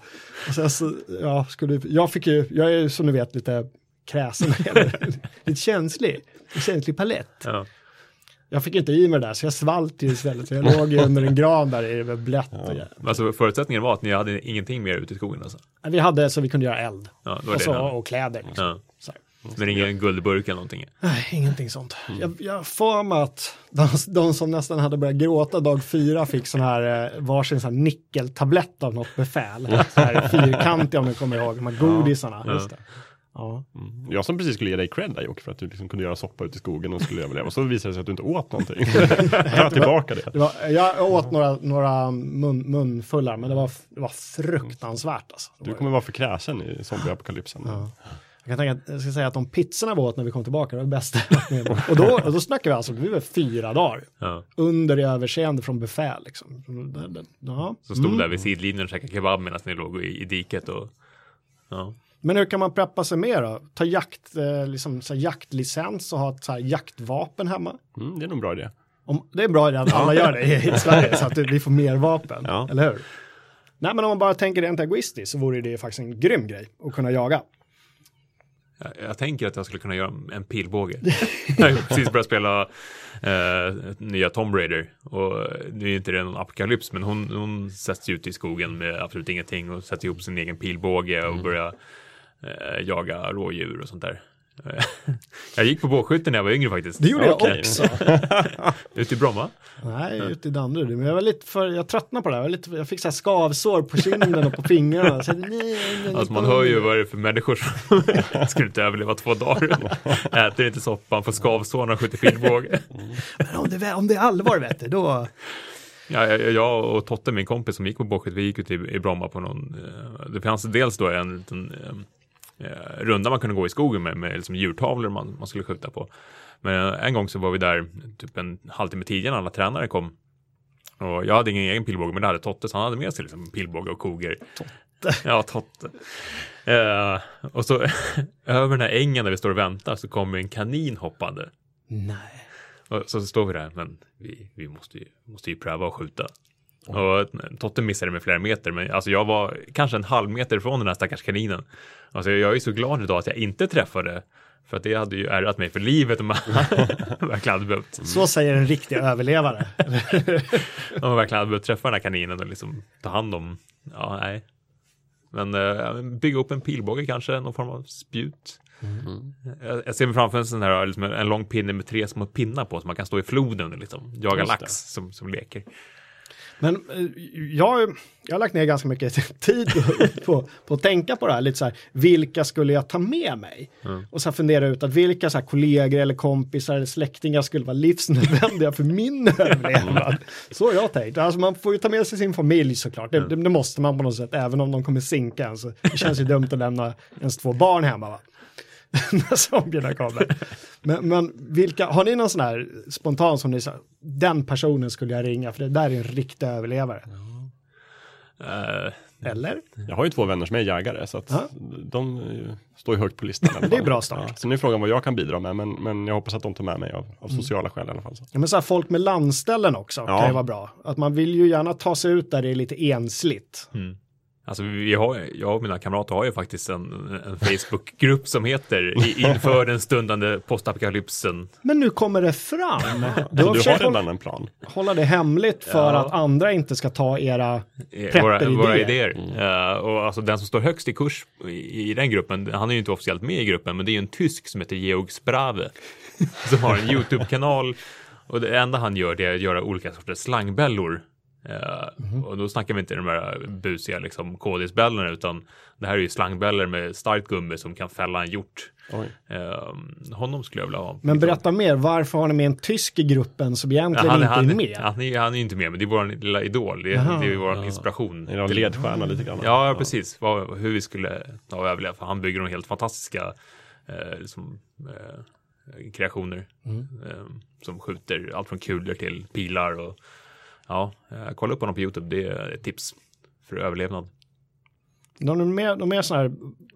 Och sen så, ja, skulle, jag fick ju, jag är som du vet lite kräsen, (laughs) lite känslig, en känslig palett. Ja. Jag fick inte i mig det där så jag svalt ju istället. Så jag låg ju under en gran där i det var blött. Och, ja. Alltså förutsättningen var att ni hade ingenting mer ute i skogen alltså? Vi hade så vi kunde göra eld. Ja, Och, så, och kläder. Liksom. Ja. Men ingen guldburk eller någonting? Nej, ingenting sånt. Jag, jag får mig att de, de som nästan hade börjat gråta dag fyra fick sån här eh, varsin sån här nickeltablett av något befäl. Så här fyrkantiga om ni kommer ihåg, de här godisarna. Ja. Just det. Ja. Mm. Jag som precis skulle ge dig cred där Jocke för att du liksom kunde göra soppa ute i skogen och skulle överleva. Och så visade det sig att du inte åt någonting. (laughs) jag tillbaka det. Det var, jag åt några, några mun, munfullar, men det var, det var fruktansvärt. Alltså. Det Du var- kommer vara för kräsen i zombieapokalypsen. Ja. Jag kan tänka att jag ska säga att de pizzorna vi åt när vi kom tillbaka det var det bästa. (laughs) och, då, och då snackar vi alltså, vi var fyra dagar. Ja. Under i överseende från befäl. Liksom. Det- det- Ja. Som stod Mm. där vid sidlinjen och käkade kebab medan ni låg i, i diket och ja. Men hur kan man preppa sig mer då? Ta jakt, eh, liksom, så jaktlicens och ha ett så här, jaktvapen hemma? Mm, det är nog en bra idé. Om, det är bra idé att alla gör det i, i Sverige så att vi får mer vapen, Ja. eller hur? Nej, men om man bara tänker rent egoistiskt så vore det faktiskt en grym grej att kunna jaga. Jag, jag tänker att jag skulle kunna göra en pilbåge. jag har precis börjat spela eh, nya Tomb Raider och nu är inte det någon apokalyps men hon, hon sätts ut i skogen med absolut ingenting och sätter ihop sin egen pilbåge och börjar eh, jaga rådjur och sånt där. Eh, (laughs) jag gick på bågskytte när jag var yngre faktiskt. Det gjorde Okej. jag också. (laughs) Ute i Bromma. Nej, ute i Danderyd. Men jag var lite för, jag tröttnade på det. här. Jag, var lite, jag fick så här skavsår på kinden och på fingrarna. Så, nej, nej, Alltså man hör ju vad det är för människor som (laughs) skulle inte överleva två dagar. Äter inte soppan, får skavsår när skjuter pilbåge. Men om det, om det är allvar, vet du, då... Ja, jag, och Totte, min kompis som gick på bågskytte, vi gick ut i, i Bromma på någon, eh, det fanns dels då en liten eh, eh, runda man kunde gå i skogen med, med liksom djurtavlor man, man skulle skjuta på. Men en gång så var vi där typ en halvtimme tidigare när alla tränare kom. Och jag hade ingen egen pilbåge, men det hade Totte, så han hade med sig liksom pilbåge och koger. Totte? Ja, Totte. Eh, och så (laughs) över den här ängen där vi står och väntar så kommer en kanin hoppande. Nej. Och så står vi där, men vi, vi måste, ju, måste ju pröva att skjuta. Och Totte missade med flera meter, men alltså jag var kanske en halv meter från den här stackars kaninen. Alltså jag är så glad idag att jag inte träffade, för att det hade ju ärrat mig för livet om man (laughs) verkligen hade behövt, Så säger en riktig överlevare. (laughs) om man verkligen hade behövt träffa den här kaninen och liksom ta hand om, ja nej. Men eh, bygga upp en pilbåge kanske, någon form av spjut. Jag, jag ser mig framför en sån här, liksom en, lång pinne med tre små pinnar på, så man kan stå i floden och liksom jaga lax som, som leker. Men eh, jag, jag har lagt ner ganska mycket (laughs) tid på, på att tänka på det här. Lite så här, vilka skulle jag ta med mig? Och sen fundera ut att vilka så här, kollegor eller kompisar eller släktingar skulle vara livsnödvändiga för min (laughs) överlevnad. Så har jag tänkt. Alltså man får ju ta med sig sin familj såklart. Det, det, det måste man på något sätt, även om de kommer sinka en. Så det känns ju dumt att lämna ens två barn hemma. Va? (laughs) När zombierna kommer. Men, men vilka, har ni någon sån här spontan som ni sa, den personen skulle jag ringa för det där är en riktig överlevare. Eh, Eller? Jag har ju två vänner som är jägare så att Ja. de eh, står ju högt på listan. (laughs) Det är bra start. Ja, så nu är frågan vad jag kan bidra med men, men jag hoppas att de tar med mig av, av sociala skäl i alla fall. Så. Ja, men så här, folk med landställen också Ja. kan ju vara bra. Att man vill ju gärna ta sig ut där det är lite ensligt. Alltså vi har, jag och mina kamrater har ju faktiskt en, en Facebookgrupp som heter Inför den stundande postapokalypsen. Men nu kommer det fram. (laughs) Du har du har försökt hålla, redan en plan? hålla det hemligt för Ja. att andra inte ska ta era... Eh, Våra, våra idéer. Eh, och alltså den som står högst i kurs i, i den gruppen, han är ju inte officiellt med i gruppen, men det är ju en tysk som heter Georg Sprave. som har en (laughs) YouTube-kanal. Och det enda han gör det är att göra olika sorters slangbällor. Eh, Och då snackar vi inte de här busiga liksom, kodisbällorna, utan det här är ju slangbällor med starkt gummi som kan fälla en hjort. Eh, honom skulle jag vilja ha. Men berätta mer, varför har ni med en tysk i gruppen som egentligen han, inte han, är med? Han, är, han är ju inte med, men det är vår lilla idol. Det är, Jaha. det är vår inspiration. Är det en ledstjärna lite grann? Ja, precis. Vad, hur vi skulle ja, överleva. För han bygger de helt fantastiska eh, liksom, eh, kreationer. Eh, som skjuter allt från kulor till pilar. Och, ja, eh, kolla upp honom på YouTube. Det är ett tips för överlevnad. De är mer, de är sådana här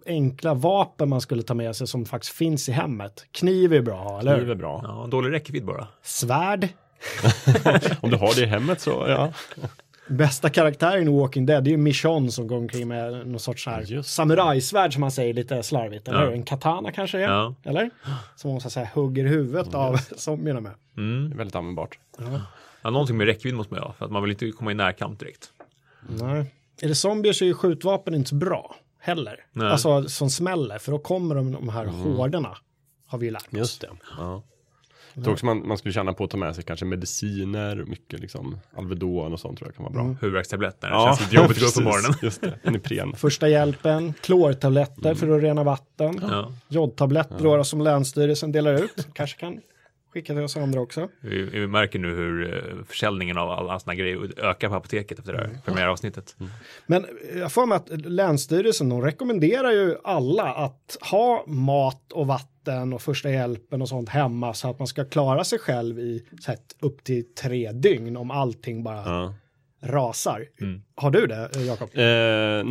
enkla vapen man skulle ta med sig som faktiskt finns i hemmet. Kniv är bra eller Kniv är bra. Ja, dålig räckvidd bara. Svärd. (laughs) Om du har det i hemmet så ja. Bästa karaktären i Walking Dead det är ju Michonne som går omkring med någon sorts här samurajsvärd som man säger lite slarvigt. Eller Ja. En katana kanske är? Ja. Eller? Som hon så att säga hugger huvudet av zombierna med. Mm. Väldigt användbart. Ja, någonting med räckvidd måste man ha, för att man vill inte komma i närkamp direkt. Nej. Är det zombier så är ju skjutvapen inte så bra heller. Nej. Alltså som smäller, för då kommer de, de här hårderna. Har vi ju lärt oss. Just det. Ja. Jag tror också man, man skulle känna på att ta med sig kanske mediciner, mycket liksom Alvedon och sånt tror jag kan vara bra. Huvudvärkstablett när det känns lite jobbigt att gå upp på morgonen. Just det, Ipren. (laughs) Första hjälpen, klortabletter för att rena vatten. Ja. Jodtabletter då som Länsstyrelsen delar ut. Kanske kan skicka till oss andra också. Vi, vi märker nu hur eh, försäljningen av alla sådana grejer ökar på apoteket efter det här premiäravsnittet. Men jag får med att Länsstyrelsen de rekommenderar ju alla att ha mat och vatten och första hjälpen och sånt hemma så att man ska klara sig själv i så här, upp till tre dygn om allting bara Ja. Rasar. Mm. Har du det, eh, Jakob? Eh,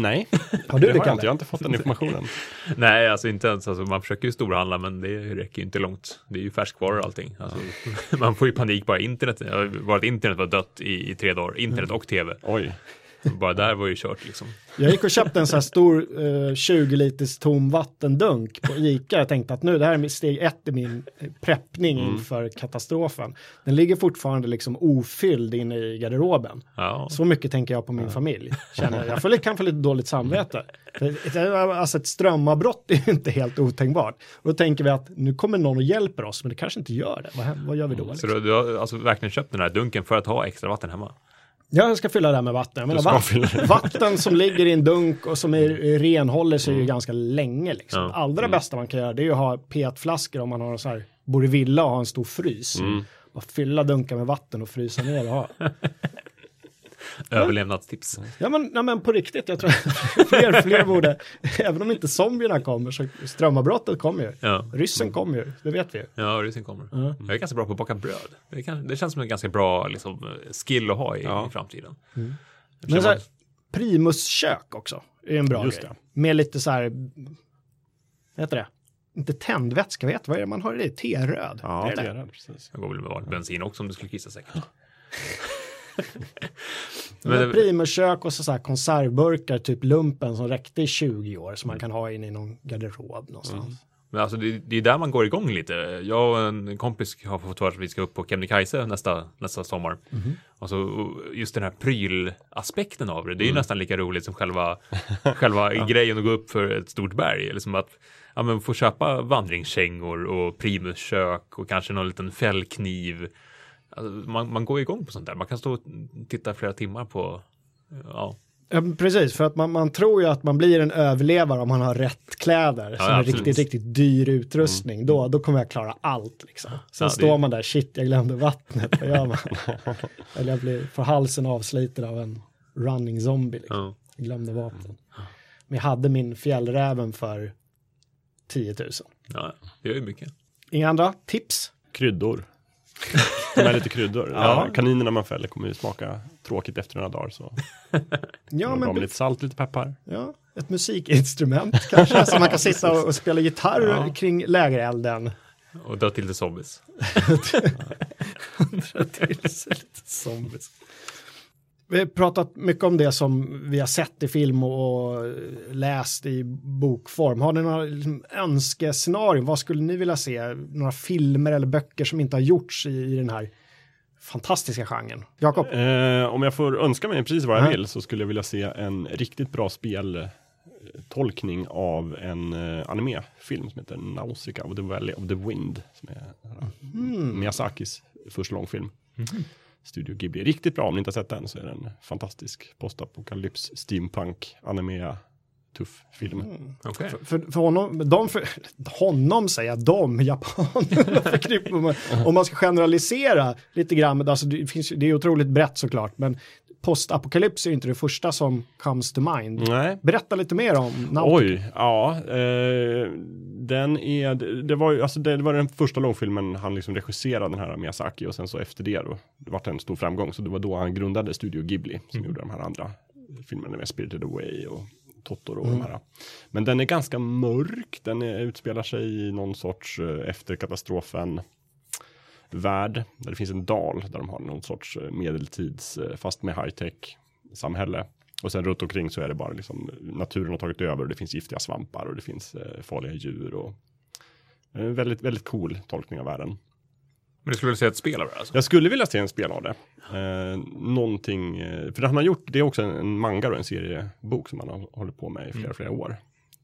nej, Har du det det, har jag inte. Jag har inte fått den informationen. (laughs) Nej, alltså inte ens, alltså, man försöker ju storhandla men det räcker ju inte långt. Det är ju färskvaror och allting. Alltså, (laughs) man får ju panik bara internet, att internet var dött i, i tre dagar, internet och tv. Oj, Bara där var ju kört liksom. Jag gick och köpte en så här stor eh, 20 liters tom vattendunk på Ica. Jag tänkte att nu, det här är steg ett i min eh, preppning inför katastrofen. Den ligger fortfarande liksom ofylld inne i garderoben. Ja, Så mycket tänker jag på min familj. Känner jag. jag får kan få lite dåligt samvete. Alltså ett strömavbrott är ju inte helt otänkbart. Och då tänker vi att nu kommer någon och hjälper oss, men det kanske inte gör det. Vad, vad gör vi då? så Liksom? du, du har alltså verkligen köpt den här dunken för att ha extra vatten hemma? Jag ska fylla det här med vatten. Menar, ska vatt, fylla det. vatten som ligger i en dunk och som är, renhåller sig ju ganska länge. Liksom. Ja. Allra bästa man kan göra det är ju att ha petflaskor om man har en så här, bor i villa och har en stor frys. Bara fylla dunkar med vatten och frysa ner och ha. (laughs) Överlevnadstips. Ja men, ja, men på riktigt, jag tror (laughs) fler, fler borde, även om inte zombierna kommer så strömavbrottet kommer ju. Ja, Ryssen kommer ju, det vet vi ja ryssen kommer. Jag är ganska bra på att baka bröd. Det, kan, det känns som en ganska bra liksom, skill att ha i, Ja. i framtiden. Men så här, primuskök också är en bra Just grej. det. Med lite så här, vad heter det? Inte tändvätska, vet vad är det man har i det? T-röd? ja det det är det. Precis. Jag går väl med vanligt bensin också om du skulle kissa säkert. (laughs) (laughs) Men primuskök och så, så här konservburkar, typ lumpen som räckte i 20 år som man kan ha in i någon garderob någonstans. Men alltså det, det är där man går igång lite. Jag och en kompis har fått oss att vi ska upp på Kebnekaise nästa, nästa sommar. Och så just den här prylaspekten av det, det är ju nästan lika roligt som själva, (laughs) själva grejen att gå upp för ett stort berg. Eller som att ja, men få köpa vandringskängor och primuskök och kanske någon liten fällkniv. Alltså, man, man går igång på sånt där. Man kan stå och titta flera timmar på ja, Ja, precis, för att man, man tror ju att man blir en överlevare om man har rätt kläder. som är absolut. riktigt, riktigt dyr utrustning. Då, då kommer jag klara allt. Liksom. Sen Ja, det- står man där, shit, jag glömde vattnet. Vad gör man? (laughs) Eller jag blir, får halsen avsliten av en running zombie. Liksom. ja. Jag glömde vapen. Men jag hade min fjällräven för 10 000. ja, det gör ju mycket. Inga andra tips? Kryddor. (laughs) Ta med lite kryddor. Ja. Kaninerna man fäller kommer ju smaka tråkigt efter några dagar. Så Ja, men lite salt, lite peppar. ja, ett musikinstrument kanske, så man kan sitta och, och spela gitarr Ja. kring lägerelden. Och dra till (laughs) lite zombies. till sig lite zombies. Vi har pratat mycket om det som vi har sett i film och och läst i bokform. Har ni några liksom, önskescenarion? Vad skulle ni vilja se? Några filmer eller böcker som inte har gjorts i, i den här fantastiska genren? Jakob? Eh, om jag får önska mig precis vad jag Ja. vill så skulle jag vilja se en riktigt bra speltolkning av en eh, animefilm som heter Nausicaa of the Valley of the Wind. Som är eh, Miyazakis första långfilm. Studio Ghibli. Riktigt bra, om ni inte har sett den så är det en fantastisk postapokalyps, steampunk, animea, tuff film. Okej. För, för honom, de för, honom säger jag, de, (laughs) man, om man ska generalisera lite grann, alltså det, finns, det är otroligt brett såklart, men postapokalyps är inte det första som comes to mind. Nej, Berätta lite mer om Nautica. Oj, ja. Eh, den är, det- var ju, alltså det, det var den första långfilmen han liksom regisserade den här Miyazaki och sen så efter det då, det var en stor framgång, så det var då han grundade Studio Ghibli som gjorde de här andra filmerna med Spirited Away och Totoro och de här. Men den är ganska mörk, den är, utspelar sig i någon sorts eh, efter katastrofen värld där det finns en dal där de har någon sorts eh, medeltids, eh, fast med high tech samhälle. Och sen runt omkring så är det bara liksom naturen har tagit över och det finns giftiga svampar och det finns eh, farliga djur och en väldigt, väldigt cool tolkning av världen. Men du skulle vilja se ett spel av det alltså? Jag skulle vilja se en spel av det. Eh, någonting, eh, för det han har gjort, det är också en, en manga och en seriebok som han har hållit på med i flera, flera år.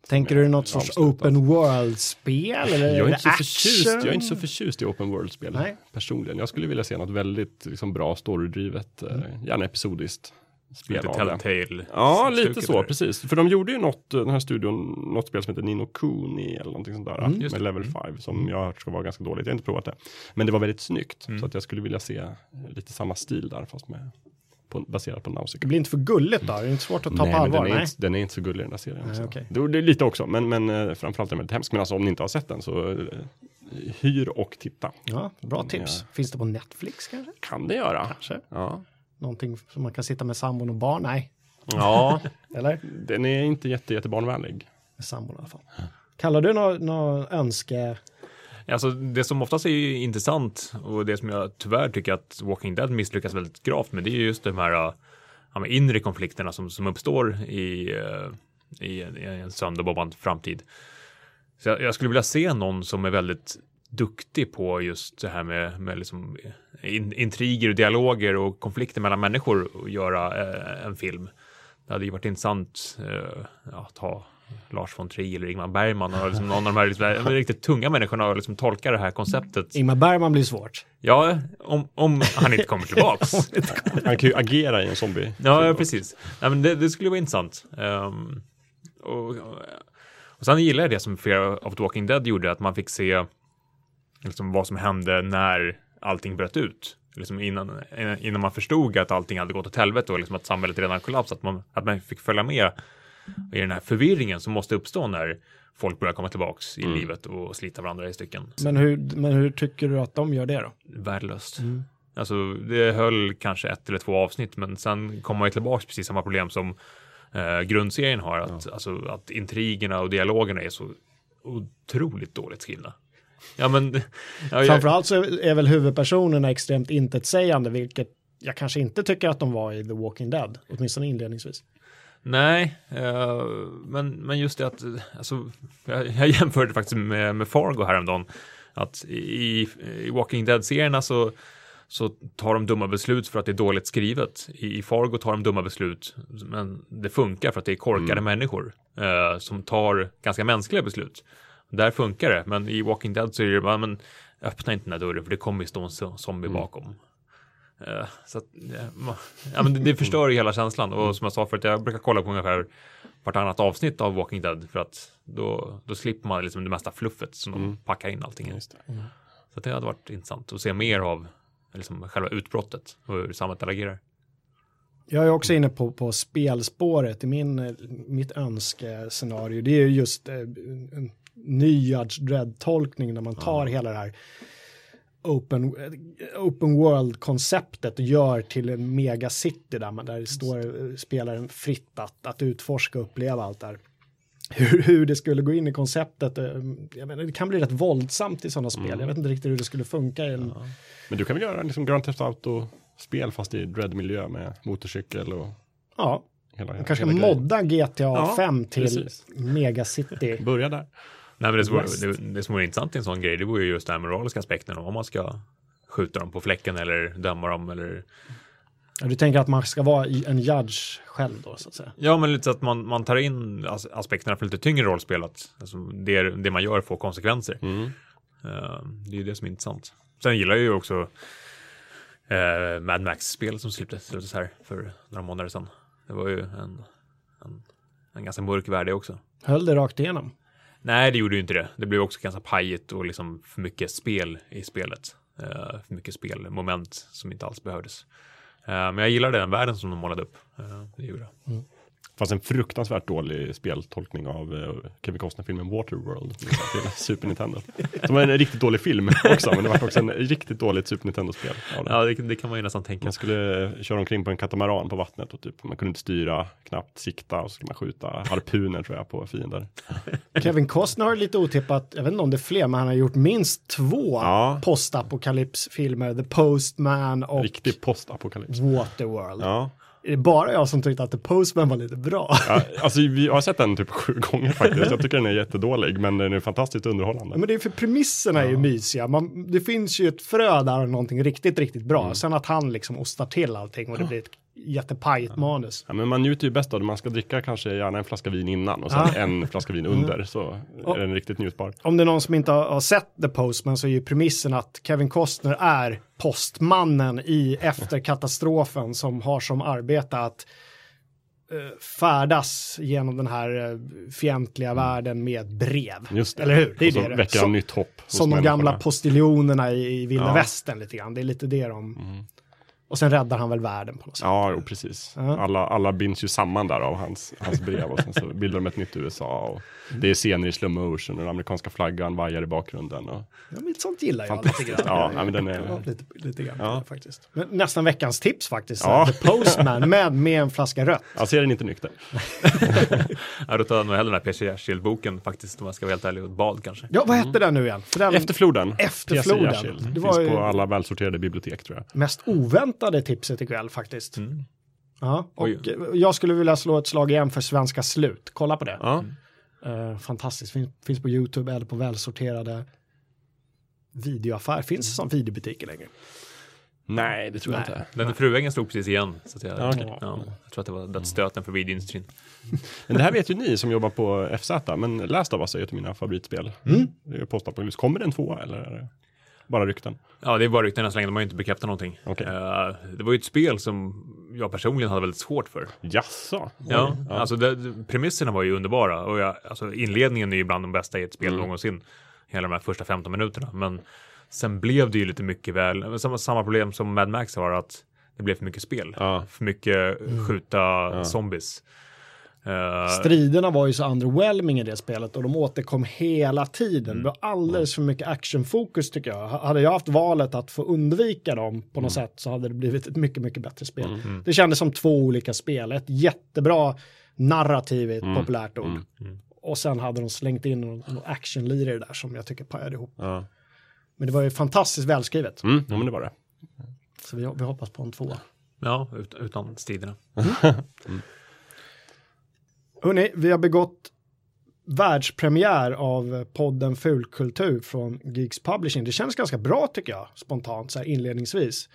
Tänker du något sorts open world-spel? Eller Jag är, det inte så förtjust, action? jag är inte så förtjust i open world-spel Nej. personligen. Jag skulle vilja se något väldigt liksom, bra storydrivet, eh, gärna episodiskt spel Lite det. Telltale. Ja, lite så, där. precis. För de gjorde ju något, den här studion, något spel som heter Nino Kuni eller någonting sånt där. Mm. Med det. level 5 som jag har hört ska vara ganska dåligt. Jag har inte provat det. Men det var väldigt snyggt. Mm. Så att jag skulle vilja se lite samma stil där fast med, på, baserat på Det Nausicaa. blir inte för gulligt då? Det är inte svårt att ta Nej, på allvar? den, är Nej. inte, den är inte så gullig den där serien. Nej, så. okej. det, det är lite också, men, men eh, framförallt är den väldigt hemsk. Men alltså om ni inte har sett den så eh, hyr och titta. Ja, bra tips. Ja. Finns det på Netflix kanske? Kan det göra. Kanske. Ja. Någonting som man kan sitta med sambon och barn? Nej. ja, (laughs) Eller? den är inte jätte, jättebarnvänlig. Med sambon i alla fall. Kallar du något nå önske... Alltså det som oftast är ju intressant och det som jag tyvärr tycker att Walking Dead misslyckas väldigt gravt med det är just de här äh, ja, inre konflikterna som, som uppstår i, äh, i, en- i en sönderbombad framtid. Så jag, jag skulle vilja se någon som är väldigt duktig på just det här med, med liksom in, intriger och dialoger och konflikter mellan människor och göra eh, en film. Det hade ju varit intressant eh, att ha Lars von Trier eller Ingmar Bergman och liksom någon av de här liksom, riktigt tunga människorna och liksom tolka det här konceptet. Ingmar Bergman blir svårt. Ja, om, (laughs) om han inte kommer tillbaks. Han kan ju agera i en zombie. Ja, ja precis. Ja, men det, det skulle vara intressant. Ehm, och, och sen gillar jag det som Fear of the Walking Dead gjorde, att man fick se liksom, vad som hände när allting bröt ut. Liksom innan, innan man förstod att allting hade gått åt helvete och liksom att samhället redan kollapsat. Att man, att man fick följa med i den här förvirringen som måste uppstå när folk börjar komma tillbaks i livet och slita varandra i stycken. Men hur, men hur tycker du att de gör det då? värdelöst. Alltså det höll kanske ett eller två avsnitt men sen kom man ju tillbaks precis samma problem som eh, grundserien har. Att, alltså, att intrigerna och dialogerna är så otroligt dåligt skrivna. Ja men... (laughs) Ja, jag, Framförallt så är väl huvudpersonerna extremt intetsägande, vilket jag kanske inte tycker att de var i The Walking Dead, åtminstone inledningsvis. Nej, eh, men, men just det att alltså, jag, jag jämförde faktiskt med, med Fargo häromdagen. Att i, i Walking Dead-serierna så så tar de dumma beslut för att det är dåligt skrivet. I, i Fargo tar de dumma beslut, men det funkar för att det är korkade människor eh, som tar ganska mänskliga beslut. Där funkar det, men i Walking Dead så är det bara, men öppna inte den här dörren för det kommer ju stå en zo- zombie bakom. Eh, så att, ja, ja, men det, förstör ju hela känslan och som jag sa förut, jag brukar kolla på ungefär vartannat avsnitt av Walking Dead för att då, då slipper man liksom det mesta fluffet som de packar in allting i. Just det. Så att det hade varit intressant att se mer av liksom, själva utbrottet och hur samhället agerar. Jag är också inne på, på spelspåret i min, mitt önskescenario. Det är ju just eh, en ny Judge Dredd-tolkning när man tar hela det här open, open world-konceptet och gör till en megacity där, man, där det står eh, spelaren fritt att, att utforska och uppleva allt där. Hur, hur det skulle gå in i konceptet, eh, jag menar, det kan bli rätt våldsamt i sådana spel. Jag vet inte riktigt hur det skulle funka en, Men du kan väl göra liksom Grand Theft Auto-spel fast i dread-miljö med motorcykel och ja, hela man kanske hela modda GTA Ja, 5 till precis. megacity. Börja där. Nej, men det, som vore, West. det, det som vore intressant i en sån grej, det vore ju just den här moraliska aspekten om man ska skjuta dem på fläcken eller döma dem eller Ja, du tänker att man ska vara i- en judge själv då så att säga. ja, men lite så att man, man tar in as- aspekterna för lite tyngre rollspel att alltså, det, det man gör får konsekvenser. Mm. Eh, det är ju det som är intressant. Sen gillar jag ju också uh, Mad Max-spel som släpptes, släpptes här för några månader sedan. Det var ju en, en, en ganska mörk värld också. Höll det rakt igenom. Nej, det gjorde ju inte det. Det blev också ganska pajigt och liksom för mycket spel i spelet. Uh, för mycket spelmoment som inte alls behövdes. Uh, men jag gillade den världen som de målade upp. Uh, det gjorde jag. Mm. Fast en fruktansvärt dålig speltolkning av uh, Kevin Costner-filmen Waterworld till (laughs) Super Nintendo. Som var en riktigt dålig film också, men det var också en riktigt dåligt Super Nintendo-spel. Ja, det, det kan man ju nästan tänka. Man skulle eh, köra omkring på en katamaran på vattnet och typ, man kunde inte styra, knappt sikta och så skulle man skjuta harpuner tror jag på fiender. (laughs) Kevin Costner har lite otippat, jag vet inte om det är fler, men han har gjort minst två Ja. postapokalypsfilmer, The Postman och Riktig postapokalyps. Waterworld. Ja, Är det bara jag som tyckte att The Postman var lite bra? Ja, (laughs) alltså vi har sett den typ sju gånger faktiskt. Jag tycker den är jättedålig, men den är fantastiskt underhållande. Men det är för premisserna är ju mysiga. Man, det finns ju ett frö där av någonting riktigt, riktigt bra. Mm. Sen att han liksom ostar till allting och det blir ett jättepajigt manus. Ja, men man njuter ju bäst av det. Man ska dricka kanske gärna en flaska vin innan och sen Ja. en flaska vin under. Så är den riktigt njutbar. Om det är någon som inte har, har sett The Postman så är ju premissen att Kevin Costner är postmannen i efter katastrofen som har som arbete att eh, färdas genom den här eh, fientliga världen med brev. Mm. Just det. Eller hur? Det är och så det väcker han nytt hopp. Som de gamla postiljonerna i, i vilda Ja. Mm. västern lite grann. Det är lite det de... Och sen räddar han väl världen på något sätt. Ja, jo, precis. Ja. Alla, alla binds ju samman där av hans, hans brev och sen så bildar de ett nytt USA. Och det är scener i slow motion och den amerikanska flaggan vajar i bakgrunden. Och, Ja, men sånt gillar jag lite Fantastiskt. grann. Ja, ja, men den är- lite, lite grann Ja. faktiskt. Men nästan veckans tips faktiskt. Ja. The Postman med, med en flaska rött. jag ser den inte nykter. (laughs) Ja, då tar jag nog hellre den här P.C. Jersild-boken faktiskt, om jag ska vara helt ärlig, och bad kanske. Ja, vad hette den nu igen? Den Efter floden. Efter P.C. floden. Jersild. Det var finns ju- på alla välsorterade bibliotek tror jag. mest oväntade tipset ikväll faktiskt. Mm. Ja, och Oj. jag skulle vilja slå ett slag igen för Svenska Slut. Kolla på det. Ja. Eh, fantastiskt, finns, finns på YouTube eller på välsorterade videoaffär. Finns det som videobutiker längre? Nej, det tror jag Nej. inte. Den fruängen slog precis igen. Så att jag, Ja, okej. ja, jag tror att det var dödsstöten för videoindustrin. Men det här vet ju ni som jobbar på FZ, men Last of Us är ju ett av mina favoritspel. Mm. Det är. Kommer det en tvåa eller är det bara rykten? Ja, det är bara rykten än så länge, de har ju inte bekräftat någonting. Okej. Eh, det var ju ett spel som jag personligen hade väldigt svårt för. Jaså? Ja, Oj. alltså det, premisserna var ju underbara och jag, alltså inledningen är ju bland de bästa i ett spel Mm. någonsin. Hela de här första 15 minuterna. Men sen blev det ju lite mycket väl, samma, samma problem som Mad Max har att det blev för mycket spel. Ja. För mycket skjuta zombies. Eh, Striderna var ju så underwhelming i det spelet och de återkom hela tiden. Mm. Det var alldeles för mycket actionfokus tycker jag. Hade jag haft valet att få undvika dem på Mm. något sätt så hade det blivit ett mycket, mycket bättre spel. Det kändes som två olika spel. Ett jättebra narrativ är ett Mm. populärt ord. Och sen hade de slängt in någon, någon actionlirare där som jag tycker pajade ihop. Ja. Men det var ju fantastiskt välskrivet. Mm, ja, men det var det. Så vi, vi hoppas på en tvåa. ja, ut, utan striderna. (laughs) Hörrni, vi har begått världspremiär av podden Fulkultur från Geeks Publishing. Det känns ganska bra tycker jag, spontant så här inledningsvis.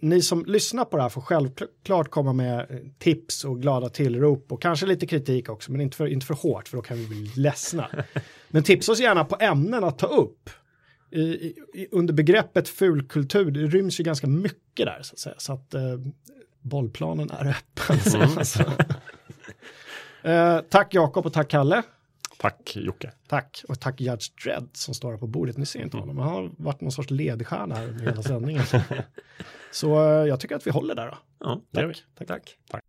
Ni som lyssnar på det här får självklart komma med tips och glada tillrop och kanske lite kritik också, men inte för, inte för hårt för då kan vi bli ledsna. (laughs) Men tipsa oss gärna på ämnen att ta upp. I, i, under begreppet fulkultur, det ryms ju ganska mycket där så att säga. Så att eh, bollplanen är öppen. Så, alltså. Eh, tack Jakob och tack Kalle. Tack Jocke. Tack och tack Judge Dredd som står här på bordet. Ni ser inte honom, men han har varit någon sorts ledstjärna här under hela (laughs) sändningen. Så eh, jag tycker att vi håller där då. Ja, gör vi. Tack. tack.